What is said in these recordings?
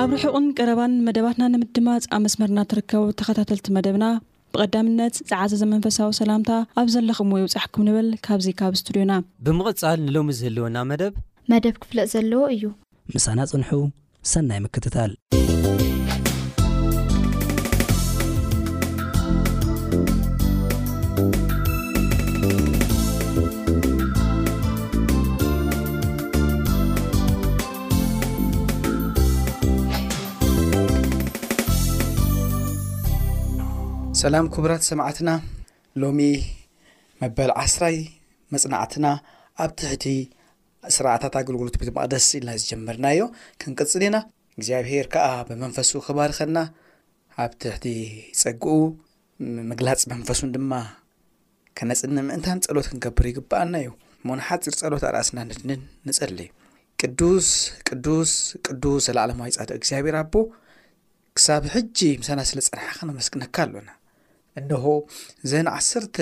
ኣብ ርሑቕን ቀረባን መደባትና ንምድማጽ ኣብ መስመርና ትርከቡ ተኸታተልቲ መደብና ብቐዳምነት ዝዓዘዘ መንፈሳዊ ሰላምታ ኣብ ዘለኹምዎ ይብጻሕኩም ንብል ካብዚ ካብ ስቱድዮና። ብምቕጻል ንሎሚ ዝህልወና መደብ። መደብ ክፍለጥ ዘለዎ እዩ። ምሳና ጽንሑ ሰናይ ምክትታል። ሰላም ክቡራት ሰማዕትና ሎሚ መበል ዓስራይ መፅናዕትና ኣብ ትሕቲ ስርዓታት ኣገልግሎት ቤት መቅደስ ኢልና ዝጀመርናዮ ክንቅፅል ኢና እግዚኣብሄር ከዓ ብመንፈሱ ክባርኸና ኣብ ትሕቲ ፀግኡ ምግላፅ መንፈሱን ድማ ክነጽን ንምእንታን ጸሎት ክንገብር ይግብኣና እዩ እሞ ንሓጺር ጸሎት ኣርእስና ንድንን ንጸልይ ቅዱስ ቅዱስ ቅዱስ ዘለዓለማዊ ጻድቅ እግዚኣብሔር ኣቦ ክሳብ ሕጂ ምሳና ስለ ጸንሓ ከነመስግነካ ኣሎና እንሆ ዘን ዓሰርተ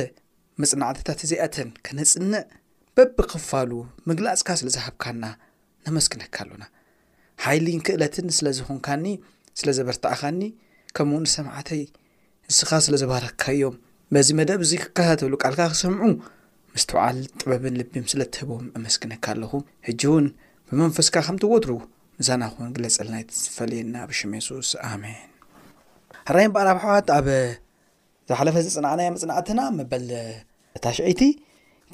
መጽናዕትታት እዚኣተን ከነጽንዕ በብክፋሉ ምግላጽካ ስለ ዝሃብካና ነመስግነካ ኣሎና ሓይሊን ክእለትን ስለ ዝኾንካኒ ስለ ዘበርታዕኻኒ ከምኡ ውን ሰምዓተይ ንስኻ ስለ ዘባረካዮም በዚ መደብ እዚ ክከታተሉ ቃልካ ክሰምዑ ምስትውዓል ጥበብን ልቢም ስለ ትህቦም እመስግነካ ኣለኹ ሕጂ እውን ብመንፈስካ ከምቲ ወትሩ ምሳና ክውን ግለጸልና ዝፈለየና ብሽም የሱስ ኣሜን ሕራይ በኣል ኣብ ኣሕዋት ኣብ ዝሓለፈ ዝጽናዕናዮ መጽናዕትና መበል እታ ሽዕይቲ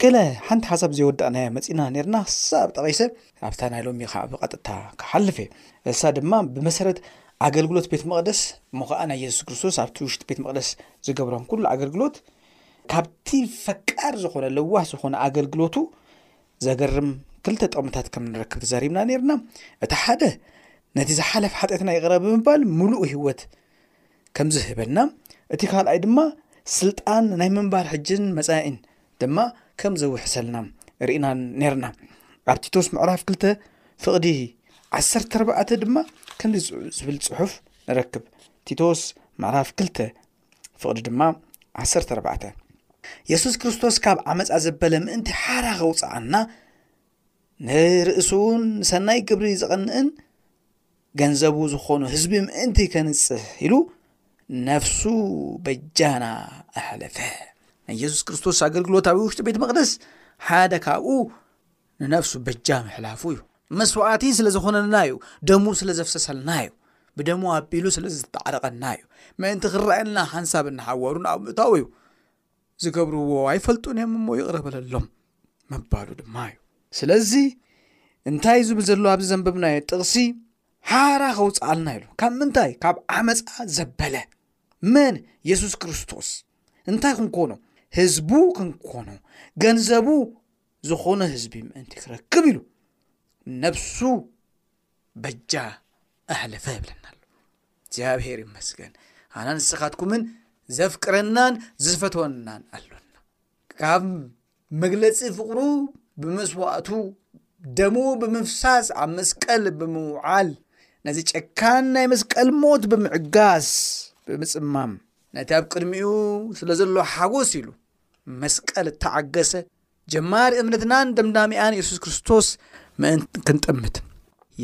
ገለ ሓንቲ ሓሳብ ዘይወዳእናዮ መጺና ነርና ሳብ ጠቒሰ ኣብታ ናይ ሎሚ ኸዓ ብቐጥታ ክሓልፍ እየ እሳ ድማ ብመሰረት ኣገልግሎት ቤት መቕደስ እሞ ኸዓ ናይ የሱስ ክርስቶስ ኣብቲ ውሽጢ ቤት መቕደስ ዝገብሮም ኩሉ ኣገልግሎት ካብቲ ፈቃር ዝኾነ ለዋህ ዝኾነ ኣገልግሎቱ ዘገርም ክልተ ጥቕምታት ከም ንረክብ ተዛሪብና ነርና እቲ ሓደ ነቲ ዝሓለፍ ሓጢኣትና ይቕረ ብምባል ምሉእ ህይወት ከም ዝህበና እቲ ካልኣይ ድማ ስልጣን ናይ ምንባር ሕጅን መጻኢን ድማ ከም ዘውሕሰልና ርኢና ነርና ኣብ ቲቶስ ምዕራፍ ክልተ ፍቕዲ ዓሰርተ ኣርባዕተ ድማ ከምዚ ዝብል ጽሑፍ ንረክብ ቲቶስ ምዕራፍ ክልተ ፍቕዲ ድማ ዓሰርተ ኣርባዕተ የሱስ ክርስቶስ ካብ ዓመፃ ዘበለ ምእንቲ ሓራ ከውፅኣና ንርእሱን ሰናይ ግብሪ ዝቐንእን ገንዘቡ ዝኾኑ ህዝቢ ምእንቲ ከንጽህ ኢሉ ነፍሱ በጃና ኣሕለፈ። ናይ የሱስ ክርስቶስ ኣገልግሎት ኣብ ውሽጢ ቤት መቕደስ ሓደ ካብኡ ንነፍሱ በጃ ምሕላፉ እዩ። መስዋእቲ ስለ ዝኾነልና እዩ። ደሙ ስለ ዘፍሰሰልና እዩ። ብደሙ ኣቢሉ ስለ ዝተዓረቐና እዩ። ምእንቲ ክረአየልና ሓንሳብ እናሓወሩ ናብ ምእታው እዩ። ዝገብርዎ ኣይፈልጡን እዮም እሞ ይቕረ በለሎም ምባሉ ድማ እዩ ስለዚ እንታይ ዝብል ዘሎ ኣብዚ ዘንበብናዮ ጥቕሲ ሓራ ከውፅኣልና ኢሉ ካብ ምንታይ ካብ ዓመፃ ዘበለ መን የሱስ ክርስቶስ እንታይ ክንኮኖ ህዝቡ ክንኮኖ ገንዘቡ ዝኾነ ህዝቢ ምእንቲ ክረክብ ኢሉ ነብሱ በጃ ኣሕለፈ ይብለና ኣሎ እግዚኣብሄር ይመስገን ኣና ንስኻትኩምን ዘፍቅረናን ዝፈትወናን ኣሎና ካብ መግለፂ ፍቕሩ ብመስዋእቱ ደሙ ብምፍሳስ ኣብ መስቀል ብምውዓል ነዚ ጨካን ናይ መስቀል ሞት ብምዕጋስ ብምፅማም ነቲ ኣብ ቅድሚኡ ስለ ዘሎ ሓጎስ ኢሉ መስቀል እተዓገሰ ጀማሪ እምነትናን ደምዳሚኣን የሱስ ክርስቶስ ምእንቲ ክንጥምት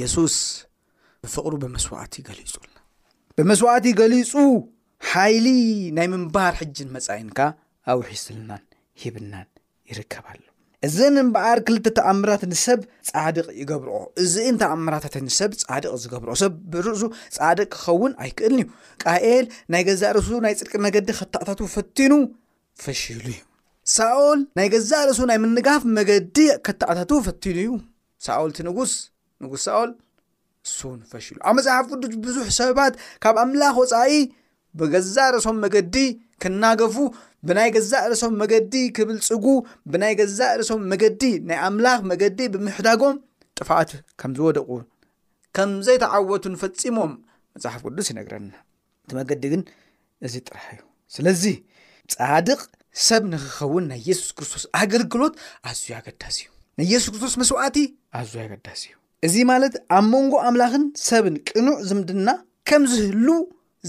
የሱስ ብፍቕሩ ብመስዋእቲ ገሊጹልና ብመስዋእቲ ገሊጹ ሓይሊ ናይ ምንባር ሕጅን መጻኢንካ ኣውሒስልናን ሂብናን ይርከብ ኣሎ እዘን እምበኣር ክልተ ተኣምራት ንሰብ ጻድቕ ይገብርኦ እዚእን ተኣምራታት ንሰብ ጻድቕ ዝገብርኦ ሰብ ብርእሱ ጻድቕ ክኸውን ኣይክእልን እዩ ቃኤል ናይ ገዛእ ርእሱ ናይ ጽድቂ መገዲ ከተኣታቱ ፈቲኑ ፈሺሉ እዩ። ሳኦል ናይ ገዛእ ርእሱ ናይ ምንጋፍ መገዲ ከተኣታቱ ፈቲኑ እዩ። ሳኦል እቲ ንጉስ ንጉስ ሳኦል እሱ እውን ፈሺሉ። ኣብ መጽሓፍ ቅዱስ ብዙሕ ሰባት ካብ ኣምላኽ ወጻኢ ብገዛእ ርእሶም መገዲ ክናገፉ ብናይ ገዛእ ርእሶም መገዲ ክብልጽጉ ብናይ ገዛእ ርእሶም መገዲ ናይ ኣምላኽ መገዲ ብምሕዳጎም ጥፍኣት ከም ዝወደቑ ከም ዘይተዓወቱን ፈጺሞም መጽሓፍ ቅዱስ ይነግረና። እቲ መገዲ ግን እዚ ጥራሕ እዩ ስለዚ ጻድቕ ሰብ ንኽኸውን ናይ የሱስ ክርስቶስ ኣገልግሎት ኣዝዩ ኣገዳሲ እዩ ናይ የሱስ ክርስቶስ መስዋእቲ ኣዝዩ ኣገዳሲ እዩ እዚ ማለት ኣብ መንጎ ኣምላኽን ሰብን ቅኑዕ ዝምድና ከም ዝህሉ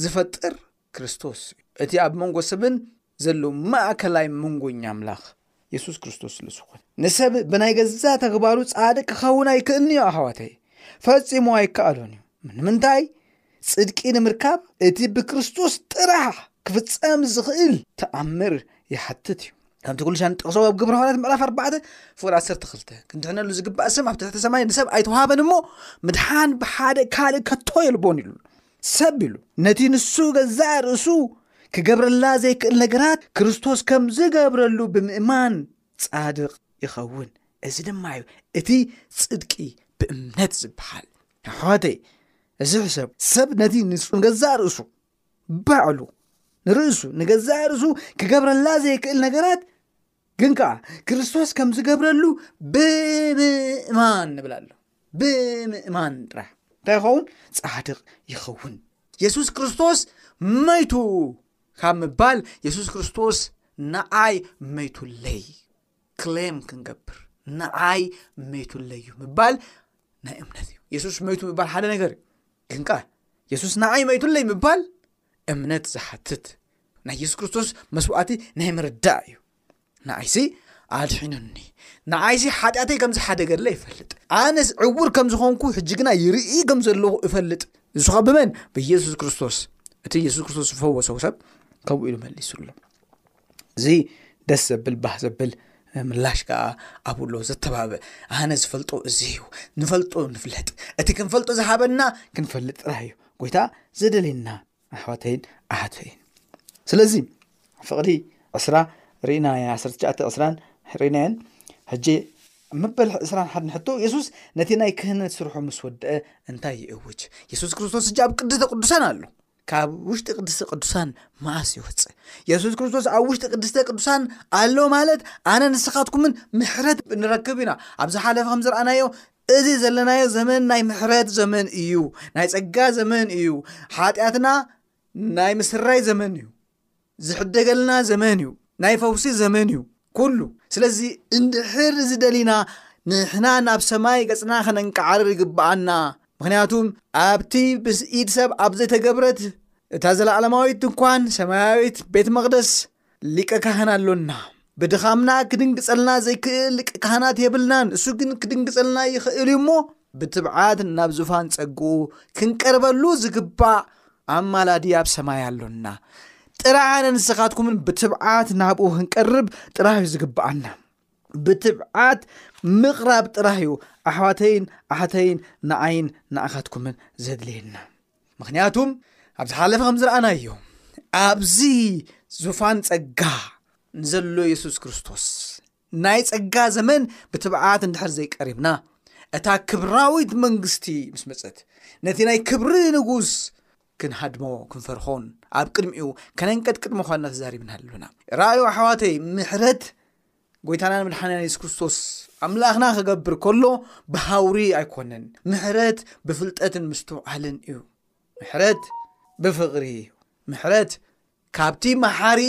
ዝፈጥር ክርስቶስ እዩ እቲ ኣብ መንጎ ሰብን ዘሎ ማእከላይ መንጎኛ ኣምላኽ የሱስ ክርስቶስ ስለ ዝኾነ ንሰብ ብናይ ገዛ ተግባሩ ጻድቅ ክኸውን ኣይክእልን እዩ ኣሕዋተይ ፈጺሙ ኣይከኣሎን እዩ ንምንታይ ጽድቂ ንምርካብ እቲ ብክርስቶስ ጥራሕ ክፍጸም ዝኽእል ተኣምር ይሓትት እዩ ከምቲ ኩሉ ሻን ጠቕሶ ኣብ ግብረ ሃዋርያት ምዕራፍ 4 ፍቕድ 12 ክንድሕነሉ ዝግባእ ስም ኣብ ትሕቲ ሰማይ ንሰብ ኣይተዋሃበን እሞ ምድሓን ብሓደ ካልእ ከቶ የልቦን ኢሉ ሰብ ኢሉ ነቲ ንሱ ገዛእ ርእሱ ክገብረላ ዘይክእል ነገራት ክርስቶስ ከም ዝገብረሉ ብምእማን ጻድቕ ይኸውን። እዚ ድማ እዩ እቲ ጽድቂ ብእምነት ዝበሃል። ኣሕዋተይ እዚ ሕሰብ ሰብ ነቲ ንሱ ገዛእ ርእሱ ባዕሉ ንርእሱ ንገዛእ ርእሱ ክገብረላ ዘይክእል ነገራት ግን ከዓ ክርስቶስ ከም ዝገብረሉ ብምእማን ንብል ኣሎ ብምእማን ጥራሕ እንታይ ይኸውን ፃድቅ ይኸውን የሱስ ክርስቶስ መይቱ ካብ ምባል የሱስ ክርስቶስ ንዓይ መይቱለይ ክሌም ክንገብር ንዓይ መይቱለይ እዩ ምባል ናይ እምነት እዩ የሱስ መይቱ ምባል ሓደ ነገር እዩ ግን ከዓ የሱስ ንዓይ መይቱለይ ምባል እምነት ዝሓትት ናይ የሱስ ክርስቶስ መስዋእቲ ናይ ምርዳእ እዩ ንኣይሲ ኣድሒኑኒ ንኣይሲ ሓጢኣተይ ከም ዝሓደገለ ይፈልጥ ኣነስ ዕውር ከም ዝኾንኩ ሕጂ ግና ይርኢ ከም ዘለኹ እፈልጥ ንስኻ ብመን ብየሱስ ክርስቶስ እቲ የሱስ ክርስቶስ ዝፈወሰው ሰብ ከምኡ ኢሉ መሊሱሎ እዚ ደስ ዘብል ባህ ዘብል ምላሽ ከዓ ኣብሎ ዘተባብዕ ኣነ ዝፈልጦ እዚ እዩ ንፈልጦ ንፍለጥ እቲ ክንፈልጦ ዝሃበና ክንፈልጥ ጥራይ እዩ ጎይታ ዘደልየና ኣሕዋተይን ኣሓተይን ስለዚ ፍቕዲ ዕስራ ርኢና ዓሰርተሸዓተ ዕስራን ርኢናየን ሕጂ መበል ዕስራን ሓድን ሕቶ የሱስ ነቲ ናይ ክህነት ስርሑ ምስ ወደአ እንታይ ይእውጅ የሱስ ክርስቶስ እጂ ኣብ ቅድስተ ቅዱሳን ኣሎ ካብ ውሽጢ ቅድስተ ቅዱሳን መዓስ ይወፅእ? የሱስ ክርስቶስ ኣብ ውሽጢ ቅድስተ ቅዱሳን ኣሎ ማለት ኣነ ንስኻትኩምን ምሕረት ንረክብ ኢና። ኣብ ዝሓለፈ ከም ዝረኣናዮ እዚ ዘለናዮ ዘመን ናይ ምሕረት ዘመን እዩ፣ ናይ ጸጋ ዘመን እዩ፣ ሓጢኣትና ናይ ምስራይ ዘመን እዩ። ዝሕደገልና ዘመን እዩ ናይ ፈውሲ ዘመን እዩ ኩሉ ስለዚ እንድሕር እዚ ደሊና ንሕና ናብ ሰማይ ገጽና ከነንቃዓርር ይግብኣና ምክንያቱ ኣብቲ ብኢድ ሰብ ኣብ ዘይተገብረት እታ ዘለዓለማዊት ድንኳን ሰማያዊት ቤት መቅደስ ሊቀ ካህን ኣሎና ብድኻምና ክድንግጸልና ዘይክእል ሊቀ ካህናት የብልናን እሱ ግን ክድንግጸልና ይኽእል እዩ እሞ ብትብዓት ናብ ዙፋን ጸግኡ ክንቀርበሉ ዝግባእ ኣማላዲ ኣብ ሰማይ ኣሎና። ጥራይ ንስኻትኩምን ብትብዓት ናብኡ ክንቀርብ ጥራይ እዩ ዝግብኣና። ብትብዓት ምቕራብ ጥራይ እዩ ኣሕዋተይን ኣሓተይን ንዓይን ንኣኻትኩምን ዘድልየና። ምክንያቱም ኣብ ዝሓለፈ ከም ዝረኣናዮ ኣብዚ ዙፋን ጸጋ ንዘሎ የሱስ ክርስቶስ ናይ ጸጋ ዘመን ብትብዓት እንድሕር ዘይቀሪብና እታ ክብራዊት መንግስቲ ምስ መጸት ነቲ ናይ ክብሪ ንጉስ ክንሃድሞ ክንፈርኾን ኣብ ቅድሚኡ ከነንቀጥቅጥ ምዃንና ተዛሪብና ኣሎና ራእዩ ኣሕዋተይ ምሕረት ጎይታናን መድሓንያን የሱስ ክርስቶስ ኣምላኽና ክገብር ከሎ ብሃውሪ ኣይኮነን ምሕረት ብፍልጠትን ምስትውዓልን እዩ ምሕረት ብፍቕሪ እዩ ምሕረት ካብቲ መሓሪ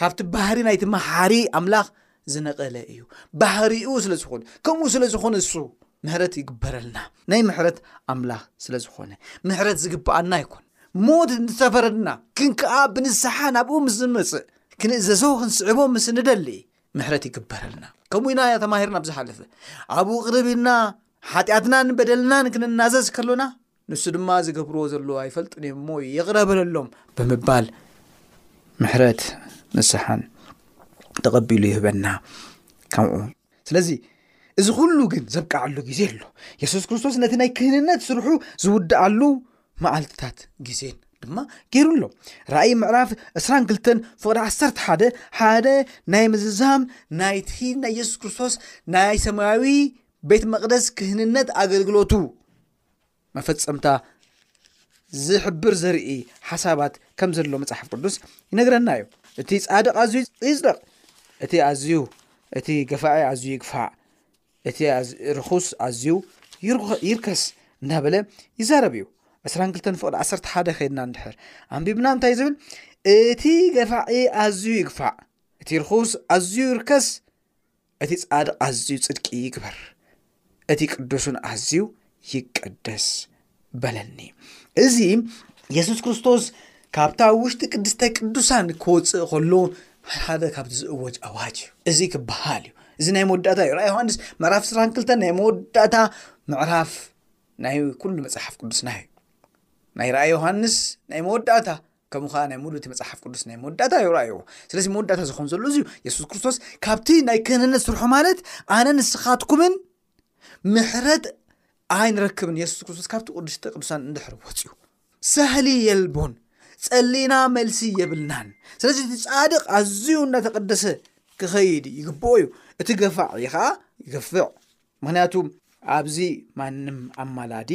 ካብቲ ባህሪ ናይቲ መሓሪ ኣምላኽ ዝነቐለ እዩ ባህሪኡ ስለ ዝኾነ ከምኡ ስለ ዝኾነ እሱ ምሕረት ይግበረልና ናይ ምሕረት ኣምላኽ ስለ ዝኾነ ምሕረት ዝግብኣና ይኮን ሞት እንተፈረድና ግን ከኣ ብንስሓ ናብኡ ምስ ዝመጽእ ክንእዘዞ ክንስዕቦ ምስ ንደሊ ምሕረት ይግበረልና ከምኡ ኢና ተማሂርና ኣብ ዝሓለፈ ኣብኡ ቅርብ ኢልና ሓጢኣትናን በደልናን ክንናዘዝ ከሎና ንሱ ድማ ዝገብርዎ ዘለዉ ኣይፈልጡን እዮም እሞ ይቕረ በለሎም ብምባል ምሕረት ንስሓን ተቐቢሉ ይህበና ከምኡ ስለዚ እዚ ኩሉ ግን ዘብቅዓሉ ግዜ ኣሎ የሱስ ክርስቶስ ነቲ ናይ ክህንነት ስርሑ ዝውድኣሉ መዓልትታት ግዜን ድማ ገይሩ ኣሎ ራእይ ምዕራፍ 22 ፍቕሪ 1 ሓደ ሓደ ናይ ምዝዛም ናይቲ ናይ የሱስ ክርስቶስ ናይ ሰማያዊ ቤት መቕደስ ክህንነት ኣገልግሎቱ መፈጸምታ ዝሕብር ዘርኢ ሓሳባት ከም ዘሎ መጽሓፍ ቅዱስ ይነግረና እዩ እቲ ጻድቕ ኣዝዩ ይጽደቕ እቲ ኣዝዩ እቲ ገፋዒ ኣዝዩ ይግፋዕ እቲ ርኹስ ኣዝዩ ይርከስ እናበለ ይዛረብ እዩ 22 ፍቕዲ 1ሓ ከይድና ንድሕር ኣንቢብና እንታይ ዝብል እቲ ገፋዒ ኣዝዩ ይግፋዕ እቲ ርኹስ ኣዝዩ ይርከስ እቲ ጻድቕ ኣዝዩ ጽድቂ ይግበር፣ እቲ ቅዱሱን ኣዝዩ ይቀደስ በለኒ። እዚ የሱስ ክርስቶስ ካብታ ውሽጢ ቅድስተ ቅዱሳን ክወፅእ ከሎ ሓደ ካብቲ ዝእወጅ ኣዋጅ እዩ እዚ ክበሃል እዩ እዚ ናይ መወዳእታ እዩ ራእይ ዮሃንስ ምዕራፍ 22 ናይ መወዳእታ ምዕራፍ ናይ ኩሉ መፅሓፍ ቅዱስና እዩ ናይ ራእይ ዮሃንስ ናይ መወዳእታ ከምኡ ከዓ ናይ ሙሉ እቲ መፅሓፍ ቅዱስ ናይ መወዳእታ እዩ ራእዮ ስለዚ መወዳእታ ዝኸውን ዘሎ እዚዩ የሱስ ክርስቶስ ካብቲ ናይ ክህንነት ስርሑ ማለት ኣነ ንስኻትኩምን ምሕረት ኣይንረክብን የሱስ ክርስቶስ ካብቲ ቅዱስተ ቅዱሳን እንድሕር ወፅዩ ሳህሊ የልቦን ፀሊና መልሲ የብልናን ስለዚ እቲ ፃድቅ ኣዝዩ እናተቀደሰ ክኸይድ ይግብኦ እዩ እቲ ገፋዕ ዩ ከዓ ይገፍዕ ምክንያቱ ኣብዚ ማንም ኣማላዲ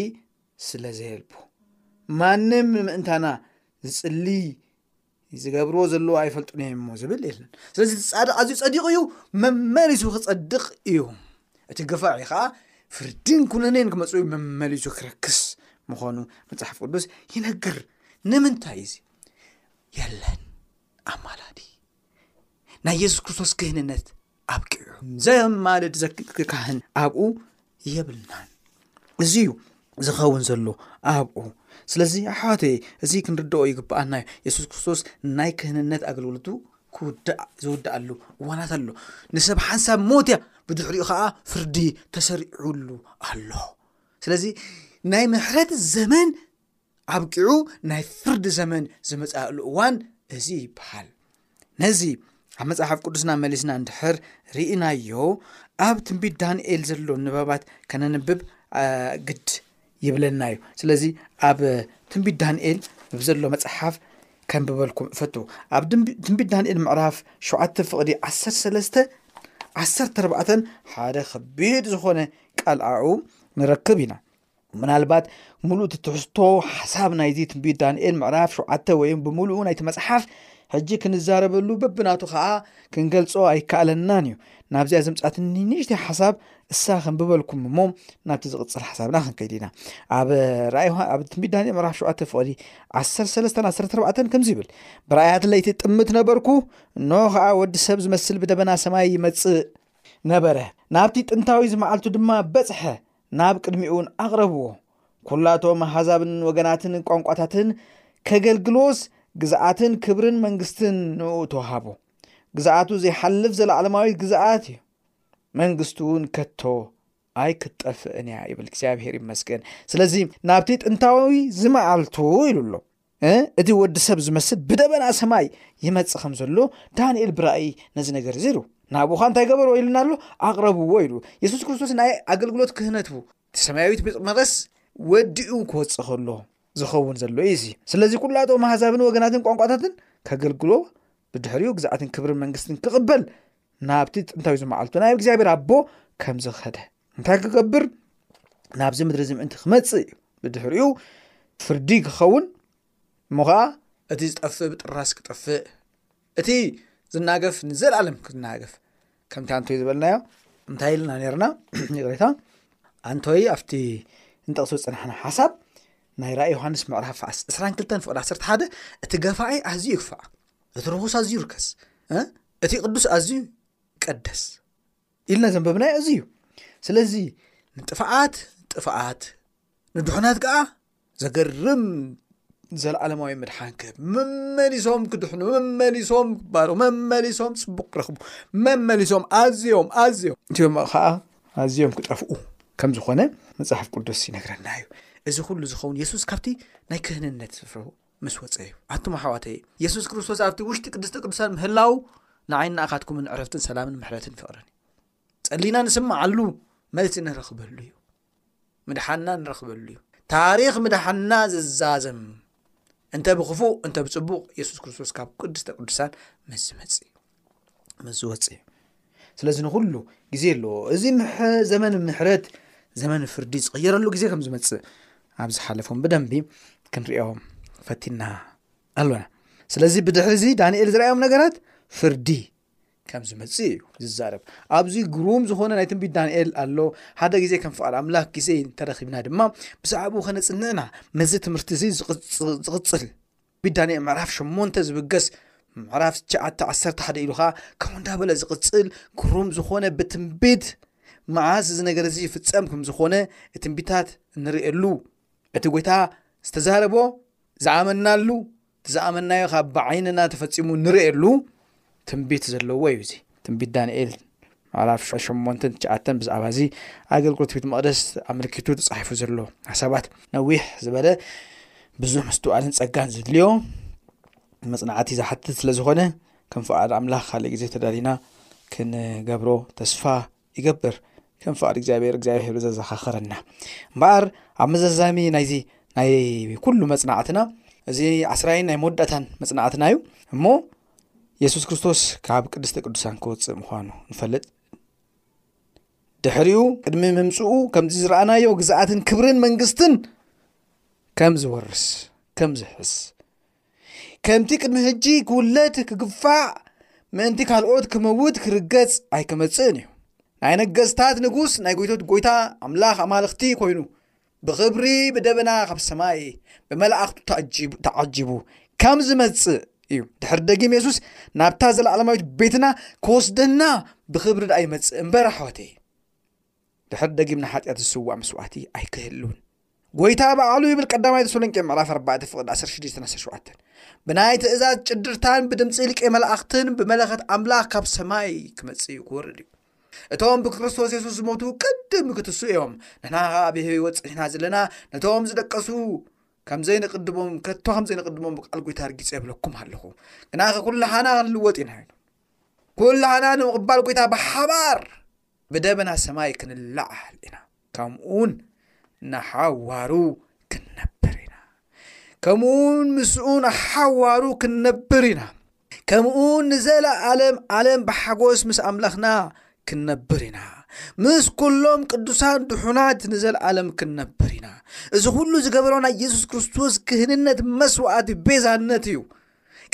ስለ ዘየልቦ ማንም ንምእንታና ዝጽሊ ዝገብርዎ ዘለዎ ኣይፈልጡን እዮም እሞ ዝብል የለን ስለዚ እቲ ጻድቕ ኣዝዩ ጸዲቑ እዩ መመሊሱ ክጸድቕ እዩ እቲ ግፋዒ ከዓ ፍርድን ኩነኔን ክመጽኡ እዩ መመሊሱ ክረክስ ምዃኑ መጽሓፍ ቅዱስ ይነግር ንምንታይ እዚ የለን ኣማላዲ ናይ የሱስ ክርስቶስ ክህንነት ኣብቂዑ ዘማልድ ዘክክ ካህን ኣብኡ የብልናን እዚ እዩ ዝኸውን ዘሎ ኣብኡ ስለዚ ኣሕዋት እዚ ክንርድኦ ይግብኣና እዩ የሱስ ክርስቶስ ናይ ክህንነት ኣገልግሎቱ ክውዳእ ዝውዳእሉ እዋናት ኣሎ ንሰብ ሓንሳብ ሞት እያ ብድሕሪኡ ከዓ ፍርዲ ተሰሪዑሉ ኣሎ ስለዚ ናይ ምሕረት ዘመን ኣብቂዑ ናይ ፍርዲ ዘመን ዝመፃእሉ እዋን እዚ ይበሃል ነዚ ኣብ መፅሓፍ ቅዱስና መሊስና እንድሕር ርኢናዮ ኣብ ትንቢት ዳንኤል ዘሎ ንባባት ከነንብብ ግድ ይብለና እዩ ስለዚ ኣብ ትንቢት ዳንኤል ብዘሎ መፅሓፍ ከንብበልኩም እፈቱ ኣብ ትንቢት ዳንኤል ምዕራፍ ሸተ ፍቕዲ 13 1 ሓደ ከቢድ ዝኾነ ቃልዓዑ ንረክብ ኢና ምናልባት ሙሉእ እቲ ትሕዝቶ ሓሳብ ናይዚ ትንቢት ዳንኤል ምዕራፍ ሸውዓተ ወይም ብምሉኡ ናይቲ መፅሓፍ ሕጂ ክንዛረበሉ በብናቱ ከዓ ክንገልጾ ኣይከኣለናን እዩ ናብዚኣ ዘምፃትኒ ንእሽተይ ሓሳብ እሳ ከንብበልኩም እሞ ናብቲ ዝቕፅል ሓሳብና ክንከይድ ኢና ኣብ ራእይ ዮሃ- ኣብ ትንቢት ዳንኤል ምዕራፍ ሸውዓተ ፍቕዲ ዓሰርተ ሰለስተን ዓሰርተ ኣርባዕተን ከምዚ ይብል ብራእያት ለይቲ ጥምት ነበርኩ እንሆ ከዓ ወዲ ሰብ ዝመስል ብደበና ሰማይ ይመጽእ ነበረ ናብቲ ጥንታዊ ዝመዓልቱ ድማ በጽሐ ናብ ቅድሚኡን ኣቕረብዎ። ኵላቶም ኣሕዛብን ወገናትን ቋንቋታትን ከገልግልዎስ ግዝኣትን ክብርን መንግስትን ንእኡ ተዋህቦ። ግዝኣቱ ዘይሓልፍ ዘለዓለማዊት ግዝኣት እዩ፣ መንግስቱ እውን ከቶ ኣይክትጠፍእን እያ ይብል። እግዚኣብሔር ይመስገን። ስለዚ ናብቲ ጥንታዊ ዝመዓልቱ ኢሉ ኣሎ። እቲ ወዲ ሰብ ዝመስል ብደበና ሰማይ ይመጽእ ከም ዘሎ ዳንኤል ብራእይ ነዚ ነገር እዚ ሩ ናብኡኻ እንታይ ገበርዎ ኢሉና ኣሎ ኣቕረብዎ ኢሉ የሱስ ክርስቶስ ናይ ኣገልግሎት ክህነቱ ሰማያዊት ቤት መቐስ ወዲኡ ክወጽእ ከሎ ዝኸውን ዘሎ እዩ እዚ ስለዚ ኩላቶም ኣሕዛብን ወገናትን ቋንቋታትን ከገልግሎ ብድሕሪኡ ግዛኣትን ክብርን መንግስትን ክቕበል ናብቲ ጥንታዊ ዝመዓልቱ ናይ እግዚኣብሔር ኣቦ ከም ዝኸደ እንታይ ክገብር ናብዚ ምድሪ እዚ ምእንቲ ክመፅእ እዩ ብድሕሪኡ ፍርዲ ክኸውን እሞ ከዓ እቲ ዝጠፍእ ብጥራስ ክጠፍእ እቲ ዝናገፍ ንዘለኣለም ክናገፍ ከምቲ ኣንቶይ ዝበልናዮ እንታይ ኢልና ነርና ይቕሬታ ኣንቶይ ኣብቲ ንጠቕሲ ፅናሕና ሓሳብ ናይ ራእ ዮሃንስ ምዕራፍ 22 ፍቅድ 1ሓደ እቲ ገፋዒ ኣዝዩ ይግፋዕ እቲ ርኹስ ኣዝዩ ርከስ እቲ ቅዱስ ኣዝዩ ቀደስ ኢልና ዘንበብናዮ እዚ እዩ ስለዚ ንጥፍኣት ጥፍኣት ንድሑናት ከዓ ዘገርም ዘለዓለማዊ ምድሓን ክህብ መመሊሶም ክድሕኑ መመሊሶም ክባር መመሊሶም ፅቡቅ ክረኽቡ መመሊሶም ኣዝዮም ኣዝዮም እትም ከዓ ኣዝዮም ክጠፍኡ ከም ዝኾነ መፅሓፍ ቅዱስ ይነግረና እዩ እዚ ኩሉ ዝኸውን የሱስ ካብቲ ናይ ክህንነት ስፍር ምስ ወፀ እዩ ኣቱም ኣሕዋተይ የሱስ ክርስቶስ ኣብቲ ውሽጢ ቅድስቲ ቅዱሳን ምህላው ንዓይን ንኣኻትኩምን ዕረፍትን ሰላምን ምሕረትን ፍቕርን እዩ ጸሊና ንስምዓሉ መልሲ ንረኽበሉ እዩ ምድሓና ንረኽበሉ እዩ ታሪኽ ምድሓና ዝዛዘም እንተ ብክፉእ እንተ ብፅቡቕ የሱስ ክርስቶስ ካብ ቅዱስተ ቅዱሳን ምስ ዝመፅ እዩ ምስ ዝወፅ እዩ ስለዚ ንኩሉ ግዜ ኣለዎ እዚ ዘመን ምሕረት ዘመን ፍርዲ ዝቕየረሉ ግዜ ከም ዝመፅእ ኣብ ዝሓለፎም ብደንቢ ክንሪኦ ፈቲና ኣሎና ስለዚ ብድሕሪ እዚ ዳንኤል ዝረኣዮም ነገራት ፍርዲ ከም ዝመፅእ እዩ ዝዛረብ ኣብዚ ግሩም ዝኾነ ናይ ትንቢት ዳንኤል ኣሎ ሓደ ግዜ ከም ፍቓድ ኣምላክ ግዜ እንተረኪብና ድማ ብዛዕባኡ ከነፅንዕና መዚ ትምህርቲ እዚ ዝቕፅል ብዳንኤል ምዕራፍ ሸሞንተ ዝብገስ ምዕራፍ ትሽዓተ ዓሰርተ ሓደ ኢሉ ኸዓ ከምኡ እንዳበለ ዝቕጽል ግሩም ዝኾነ ብትንቢት መዓዝ እዚ ነገር እዚ ይፍጸም ከም ዝኾነ ትንቢታት እንርእየሉ እቲ ጐይታ ዝተዛረቦ ዝኣመናሉ እቲ ዝኣመናዮ ካብ ብዓይንና ተፈጺሙ እንርእየሉ ትንቢት ዘለዎ እዩ እዚ። ትንቢት ዳንኤል ምዕራፍ ሸሞንተን ትሽዓተን ብዛዕባ እዚ ኣገልግሎት ቤት መቕደስ ኣመልኪቱ ተጻሒፉ ዘሎ ሓሳባት ነዊሕ ዝበለ ብዙሕ ምስትውዓልን ጸጋን ዘድልዮ መጽናዕቲ ዝሓትት ስለ ዝኾነ ከም ፍቓድ ኣምላኽ ካልእ ግዜ ተዳሊና ክንገብሮ ተስፋ ይገብር ከም ፍቓድ እግዚኣብሔር እግዚኣብሔር ዘዘኻኸረና እምበኣር ኣብ መዘዛሚ ናይዚ ናይ ኩሉ መፅናዕትና እዚ ዓስራይን ናይ መወዳእታን መፅናዕትና እዩ እሞ የሱስ ክርስቶስ ካብ ቅድስተ ቅዱሳን ክወፅእ ምዃኑ ንፈልጥ ድሕሪኡ ቅድሚ ምምፅኡ ከምዚ ዝረኣናዮ ግዝኣትን ክብርን መንግስትን ከም ዝወርስ ከም ዝሕስ ከምቲ ቅድሚ ሕጂ ክውለድ ክግፋዕ ምእንቲ ካልኦት ክመውት ክርገጽ ኣይክመጽእን እዩ። ናይ ነገስታት ንጉስ ናይ ጎይቶት ጎይታ ኣምላኽ ኣማልኽቲ ኮይኑ ብኽብሪ ብደበና ካብ ሰማይ ብመላእኽቱ ተዓጂቡ ከም ዝመጽእ እዩ ድሕሪ ደጊም የሱስ ናብታ ዘለዓለማዊት ቤትና ክወስደና ብኽብሪ ደኣ ይመጽእ እምበር ኣሕዋተይ ድሕሪ ደጊም ንሓጢኣት ዝስዋእ መስዋእቲ ኣይክህልውን። ጎይታ ባዕሉ ይብል ቀዳማይ ተሰሎንቄ ምዕራፍ 4 ፍቕዲ 16-17 ብናይ ትእዛዝ ጭድርታን ብድምፂ ሊቀ መላእኽትን ብመለኸት ኣምላኽ ካብ ሰማይ ክመጽእ እዩ ክወርድ እዩ እቶም ብክርስቶስ የሱስ ዝሞቱ ቅድም ክትሱ እዮም ንሕና ከዓ ብህይወት ፅኒሕና ዘለና ነቶም ዝደቀሱ ከም ዘይንቕድሞም ከቶ ከም ዘይንቕድሞም ብቃል ጎይታ ርጊፅ የብለኩም ኣለኹ ግናኸ ኩላሓና ክንልወጥ ኢና ኩላሓና ንምቕባል ጎይታ ብሓባር ብደበና ሰማይ ክንለዓል ኢና፣ ከምኡውን ንሓዋሩ ክንነብር ኢና። ከምኡውን ምስኡ ንሓዋሩ ክንነብር ኢና። ከምኡውን ንዘለኣለም ኣለም ብሓጎስ ምስ ኣምላኽና ክንነብር ኢና ምስ ኩሎም ቅዱሳን ድሑናት ንዘለኣለም ክንነብር ኢና እዚ ኩሉ ዝገበሮ ናይ የሱስ ክርስቶስ ክህንነት መስዋእቲ ቤዛነት እዩ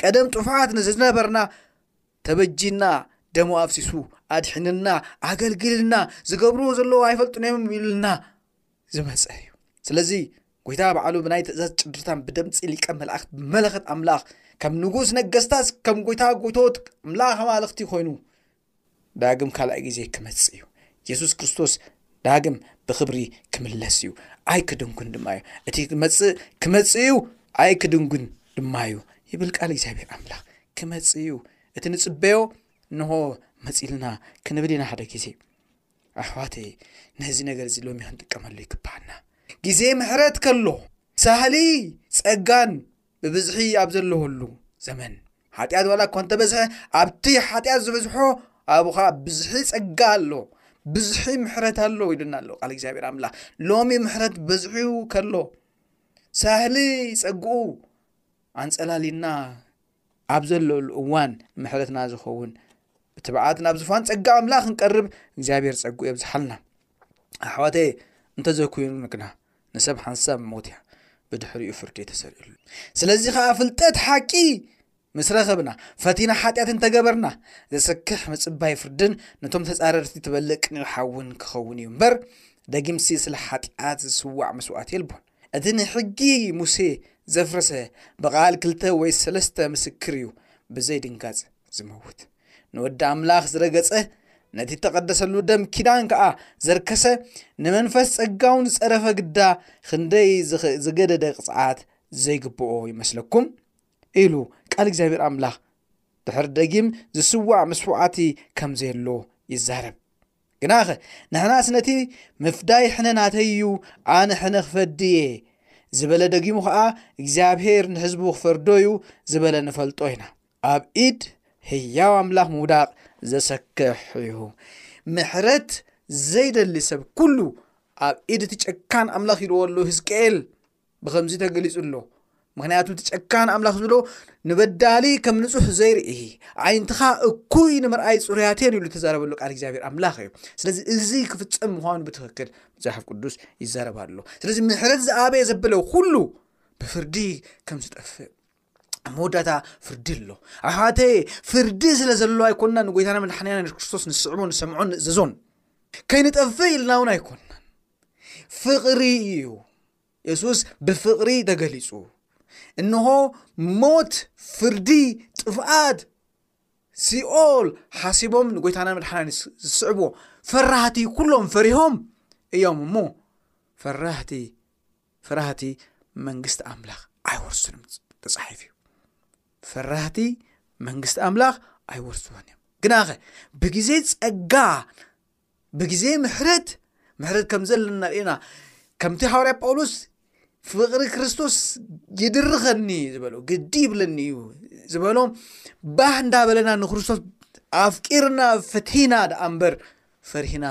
ቀደም ጥፉዓት ንዝነበርና ተበጂና ደሙ ኣፍሲሱ ኣድሒንና ኣገልግልና ዝገብርዎ ዘለዎ ኣይፈልጡን እዮም ኢሉና ዝመፀ እዩ ስለዚ ጎይታ በዓሉ ብናይ ትእዛዝ ጭድርታን ብደምፂ ሊቀ መላእክት ብመለኸት ኣምላኽ ከም ንጉስ ነገስታት ከም ጎይታ ጎይቶት ኣምላኽ ኣማልኽቲ ኮይኑ ዳግም ካልኣይ ግዜ ክመፅእ እዩ የሱስ ክርስቶስ ዳግም ብክብሪ ክምለስ እዩ ኣይ ክድንጉን ድማ እዩ እቲ ክመፅእ ክመፅእ እዩ ኣይ ክድንጉን ድማ እዩ ይብል ቃል እግዚኣብሔር ኣምላኽ ክመፅእ እዩ እቲ ንፅበዮ እንሆ መፂልና ክንብል ኢና ሓደ ግዜ ኣሕዋተይ ነዚ ነገር እዚ ሎሚ ክንጥቀመሉ ይግባኣና ግዜ ምሕረት ከሎ ሳህሊ ፀጋን ብብዝሒ ኣብ ዘለወሉ ዘመን ሓጢኣት ዋላ እኳ እንተበዝሐ ኣብቲ ሓጢኣት ዝበዝሖ ኣብኻ ብዝሒ ጸጋ ኣሎ ብዝሒ ምሕረት ኣሎ ኢሉና ኣሎ ቃል እግዚኣብሔር ኣምላ ሎሚ ምሕረት በዝሒኡ ከሎ ሳህሊ ጸግኡ ኣንጸላሊና ኣብ ዘለሉ እዋን ምሕረትና ዝኸውን ብትብዓት ናብ ዝፋን ጸጋ ኣምላኽ ክንቀርብ እግዚኣብሔር ጸግኡ የብዝሓልና ኣሕዋተየ እንተዘኩይኑ ንግና ንሰብ ሓንሳብ ሞት እያ ብድሕሪኡ ፍርዲ ተሰሪዑሉ ስለዚ ከኣ ፍልጠት ሓቂ ምስ ረኸብና ፈቲና ሓጢኣት እንተገበርና ዘሰክሕ ምጽባይ ፍርድን ነቶም ተጻረርቲ ትበልእ ቅንዕ ሓውን ክኸውን እዩ እምበር ደጊምሲ ስለ ሓጢኣት ዝስዋዕ መስዋእቲ የልቦን እቲ ንሕጊ ሙሴ ዘፍረሰ ብቓል ክልተ ወይ ሰለስተ ምስክር እዩ ብዘይ ድንጋጽ ዝመውት ንወዲ ኣምላኽ ዝረገጸ፣ ነቲ እተቐደሰሉ ደም ኪዳን ከኣ ዘርከሰ፣ ንመንፈስ ጸጋውን ዝጸረፈ ግዳ ኽንደይ ዝገደደ ቅጽዓት ዘይግብኦ ይመስለኩም? ኢሉ ቃል እግዚኣብሔር ኣምላኽ ድሕሪ ደጊም ዝስዋዕ ምስዋዕቲ ከም ዘየሎ ይዛረብ። ግናኸ ንሕናስ ነቲ ምፍዳይ ሕነ ናተይ እዩ፣ ኣነ ሕነ ክፈዲ እየ ዝበለ ደጊሙ ኸኣ እግዚኣብሔር ንሕዝቡ ክፈርዶ እዩ ዝበለ ንፈልጦ ኢና። ኣብ ኢድ ህያው ኣምላኽ ምውዳቕ ዘሰክሕ እዩ። ምሕረት ዘይደሊ ሰብ ኩሉ ኣብ ኢድ እቲ ጨካን ኣምላኽ ኢልዎ ኣሎ ህዝቅኤል ብከምዚ ተገሊጹ ኣሎ ምክንያቱ እቲ ጨካን ኣምላኽ ዝብሎ ንበዳሊ ከም ንጹሕ ዘይርኢ ዓይንትኻ እኩይ ንምርኣይ ጽሩያትን ኢሉ ተዛረበሉ ቃል እግዚኣብሔር ኣምላኽ እዩ ስለዚ እዚ ክፍጸም ምዃኑ ብትክክል መጽሓፍ ቅዱስ ይዛረብ ኣሎ ስለዚ ምሕረት ዝኣበየ ዘበለ ኩሉ ብፍርዲ ከም ዝጠፍእ መወዳእታ ፍርዲ ኣሎ ኣሕዋተ ፍርዲ ስለ ዘሎ ኣይኮንና ንጎይታና መድሓኒና ክርስቶስ ንስዕቦ ንሰምዖ ንእዘዞን ከይንጠፍእ ኢልና እውን ኣይኮንናን ፍቕሪ እዩ የሱስ ብፍቕሪ ተገሊጹ እንሆ ሞት ፍርዲ ጥፍኣት ሲኦል ሓሲቦም ንጎይታና መድሓኒ ዝስዕብዎ ፈራህቲ ኩሎም ፈሪሆም እዮም እሞ ፈራህቲ ፈራህቲ መንግስቲ ኣምላኽ ኣይወርሱን እዮም ተጻሒፉ እዩ ፈራህቲ መንግስቲ ኣምላኽ ኣይወርስዎን እዮም ግናኸ ብግዜ ጸጋ ብግዜ ምሕረት ምሕረት ከም ዘለና ርኢና ከምቲ ሃዋርያ ጳውሎስ ፍቕሪ ክርስቶስ ይድርኸኒ እዩ ዝበሎ ግዲ ይብለኒ እዩ ዝበሎ ባህ እንዳበለና ንክርስቶስ ኣፍቂርና ፍትሒና ደኣ እምበር ፈሪህና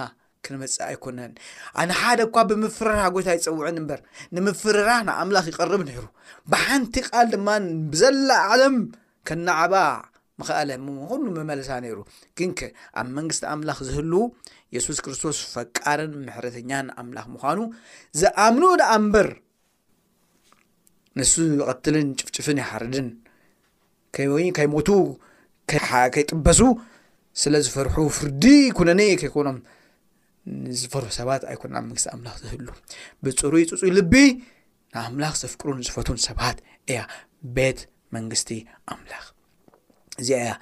ክንመጽእ ኣይኮነን። ኣነ ሓደ እኳ ብምፍርራህ ጎይታ ይጸውዕን እምበር ንምፍርራህ ንኣምላኽ ይቐርብ ነይሩ። ብሓንቲ ቃል ድማ ብዘላ ዓለም ከናዕባ ምኸኣለ ምኹኑ መመለሳ ነይሩ ግንከ ኣብ መንግስቲ ኣምላኽ ዝህሉ የሱስ ክርስቶስ ፈቃርን ምሕረተኛን ኣምላኽ ምዃኑ ዝኣምኑ ደኣ እምበር ንሱ ይቐትልን ጭፍጭፍን ይሓርድን ወይ ከይሞቱ ከይጥበሱ ስለ ዝፈርሑ ፍርዲ ኩነኔ ከይኮኖም ንዝፈርሑ ሰባት ኣይኮነ ኣብ መንግስቲ ኣምላኽ ዝህሉ ብፅሩይ ፅፁይ ልቢ ንኣምላኽ ዘፍቅሩን ዝፈቱን ሰባት እያ ቤት መንግስቲ ኣምላኽ እዚኣ እያ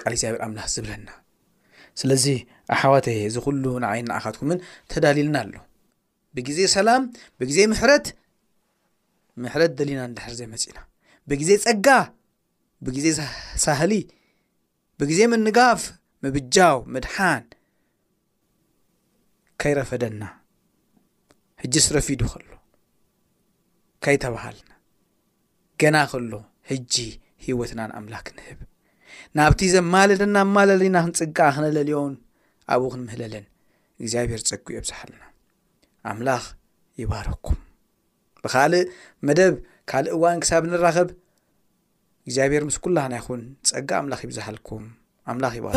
ቃል እግዚኣብሔር ኣምላኽ ዝብለና ስለዚ ኣሓዋተይ እዚ ኩሉ ንዓይ ንዓኻትኩምን ተዳልልና ኣሎ ብግዜ ሰላም ብግዜ ምሕረት ምሕረት ደሊና ንድሕር ዘይመጺእና ብግዜ ጸጋ ብግዜ ሳህሊ ብግዜ ምንጋፍ ምብጃው ምድሓን ከይረፈደና ህጅስ ረፊዱ ከሎ ከይተባሃልና ገና ከሎ ህጂ ህይወትና ንኣምላክ ንህብ ናብቲ ዘማለደና ኣማለሊና ክንፅግዓ ክነለልዮን ኣብኡ ክንምህለልን እግዚኣብሔር ጸግኡ የብዝሓልና ኣምላኽ ይባረኩም ብካልእ መደብ ካልእ እዋን ክሳብ ንራኸብ እግዚኣብሔር ምስ ኩላና ይኹን ጸጋ ኣምላኽ ይብዝሃልኩም ኣምላኽ ይባር